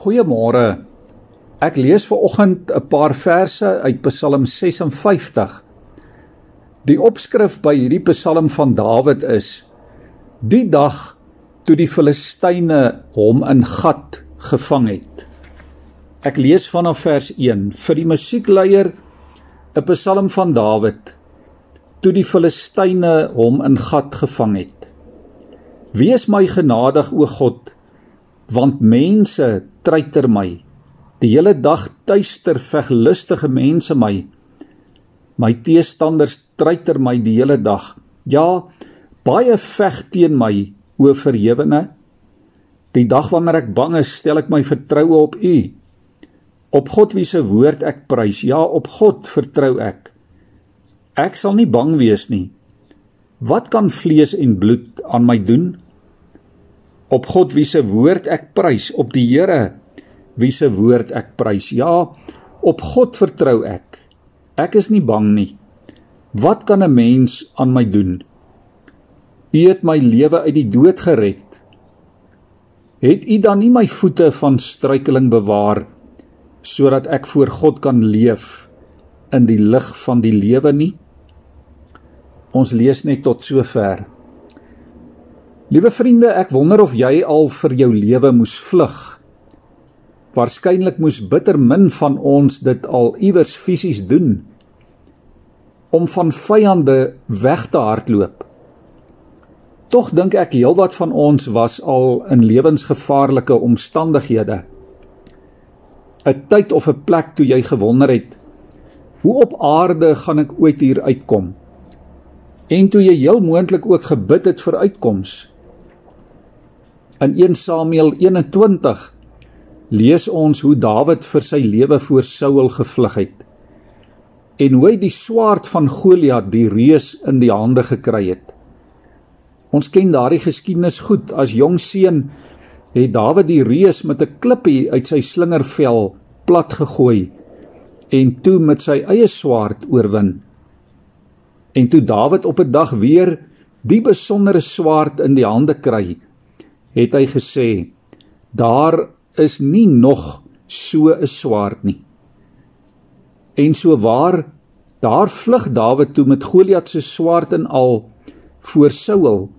Goeiemôre. Ek lees ver oggend 'n paar verse uit Psalm 56. Die opskrif by hierdie Psalm van Dawid is: Die dag toe die Filistyne hom in gat gevang het. Ek lees vanaf vers 1 vir die musiekleier 'n Psalm van Dawid toe die Filistyne hom in gat gevang het. Wees my genadig o God want mense treiter my. Die hele dag tuister veg lustige mense my. My teestanders treiter my die hele dag. Ja baie veg teen my o verhewene. Die dag wanneer ek bang is stel ek my vertroue op u. Op God wie se woord ek prys. Ja op God vertrou ek. Ek sal nie bang wees nie. Wat kan vlees en bloed aan my doen op God wie se woord ek prys, op die Here wie se woord ek prys. Ja, op God vertrou ek. Ek is nie bang nie. Wat kan 'n mens aan my doen? U het my lewe uit die dood gered. Het u dan nie my voete van struikeling bewaar sodat ek voor God kan leef in die lig van die lewe nie? Ons lees net tot sover. Liewe vriende, ek wonder of jy al vir jou lewe moes vlug. Waarskynlik moes bitter min van ons dit al iewers fisies doen om van vyande weg te hardloop. Tog dink ek heelwat van ons was al in lewensgevaarlike omstandighede. 'n Tyd of 'n plek toe jy gewonder het, hoe op aarde gaan ek ooit hier uitkom? En toe jy heel moontlik ook gebid het vir uitkoms. In 1 Samuel 21 lees ons hoe Dawid vir sy lewe voor Saul gevlug het en hoe hy die swaard van Goliat die reus in die hande gekry het. Ons ken daardie geskiedenis goed. As jong seun het Dawid die reus met 'n klippie uit sy slingervel plat gegooi en toe met sy eie swaard oorwin. En toe Dawid op 'n dag weer die besondere swaard in die hande kry, het hy gesê daar is nie nog so 'n swaard nie. En so waar daar vlug Dawid toe met Goliat se swaard en al voor Saul.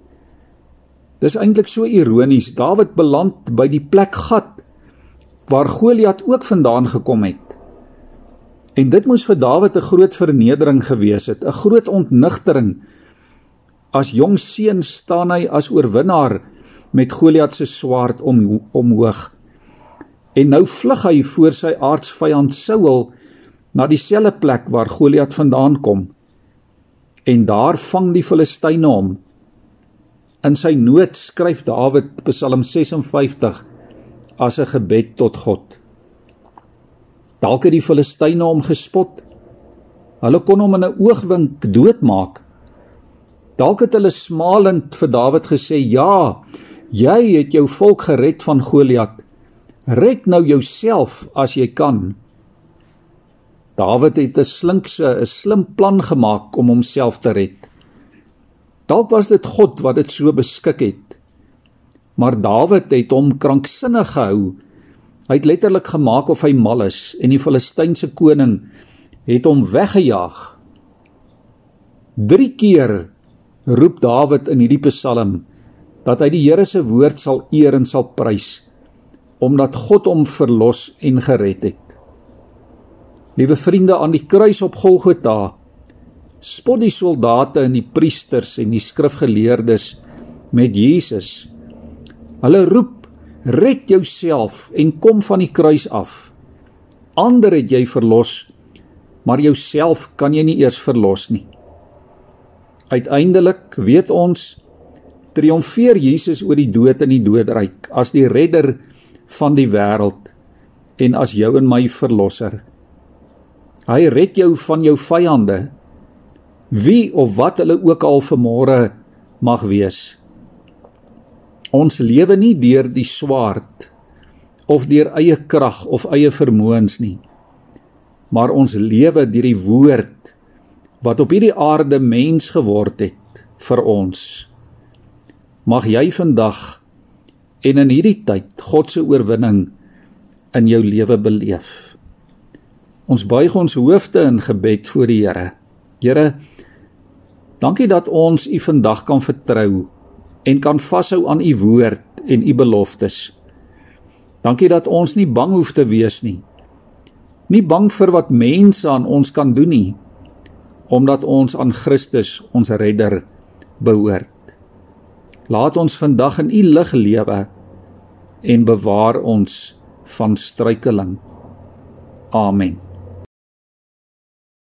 Dis eintlik so ironies. Dawid beland by die plek gat waar Goliat ook vandaan gekom het. En dit moes vir Dawid 'n groot vernedering gewees het, 'n groot ontnigtering. As jong seun staan hy as oorwinnaar met Goliat se swaard om omhoog. En nou vlug hy voor sy aardsvyand Saul na dieselfde plek waar Goliat vandaan kom. En daar vang die Filistyne hom. In sy nood skryf Dawid Psalm 56 as 'n gebed tot God. Dalk het die Filistyne hom gespot. Hulle kon hom in 'n oogwink doodmaak. Dalk het hulle smalend vir Dawid gesê: "Ja, Jy het jou volk gered van Goliat. Red nou jouself as jy kan. Dawid het 'n slinkse, 'n slim plan gemaak om homself te red. Dalk was dit God wat dit so beskik het. Maar Dawid het hom kranksinnig gehou. Hy het letterlik gemaak of hy mal is en die Filistynse koning het hom weggejaag. 3 keer roep Dawid in hierdie Psalm dat hy die Here se woord sal eer en sal prys omdat God hom verlos en gered het. Liewe vriende aan die kruis op Golgotha spot die soldate en die priesters en die skrifgeleerdes met Jesus. Hulle roep: "Red jouself en kom van die kruis af." Ander het jy verlos, maar jouself kan jy nie eers verlos nie. Uiteindelik weet ons triomfeer Jesus oor die dood en die doodryk as die redder van die wêreld en as jou en my verlosser. Hy red jou van jou vyande wie of wat hulle ook al vanmôre mag wees. Ons lewe nie deur die swaard of deur eie krag of eie vermoëns nie. Maar ons lewe deur die woord wat op hierdie aarde mens geword het vir ons. Mag jy vandag en in hierdie tyd God se oorwinning in jou lewe beleef. Ons buig ons hoofde in gebed voor die Here. Here, dankie dat ons U vandag kan vertrou en kan vashou aan U woord en U beloftes. Dankie dat ons nie bang hoef te wees nie. Nie bang vir wat mense aan ons kan doen nie, omdat ons aan Christus, ons redder, behoort. Laat ons vandag in U lig lewe en bewaar ons van struikeling. Amen.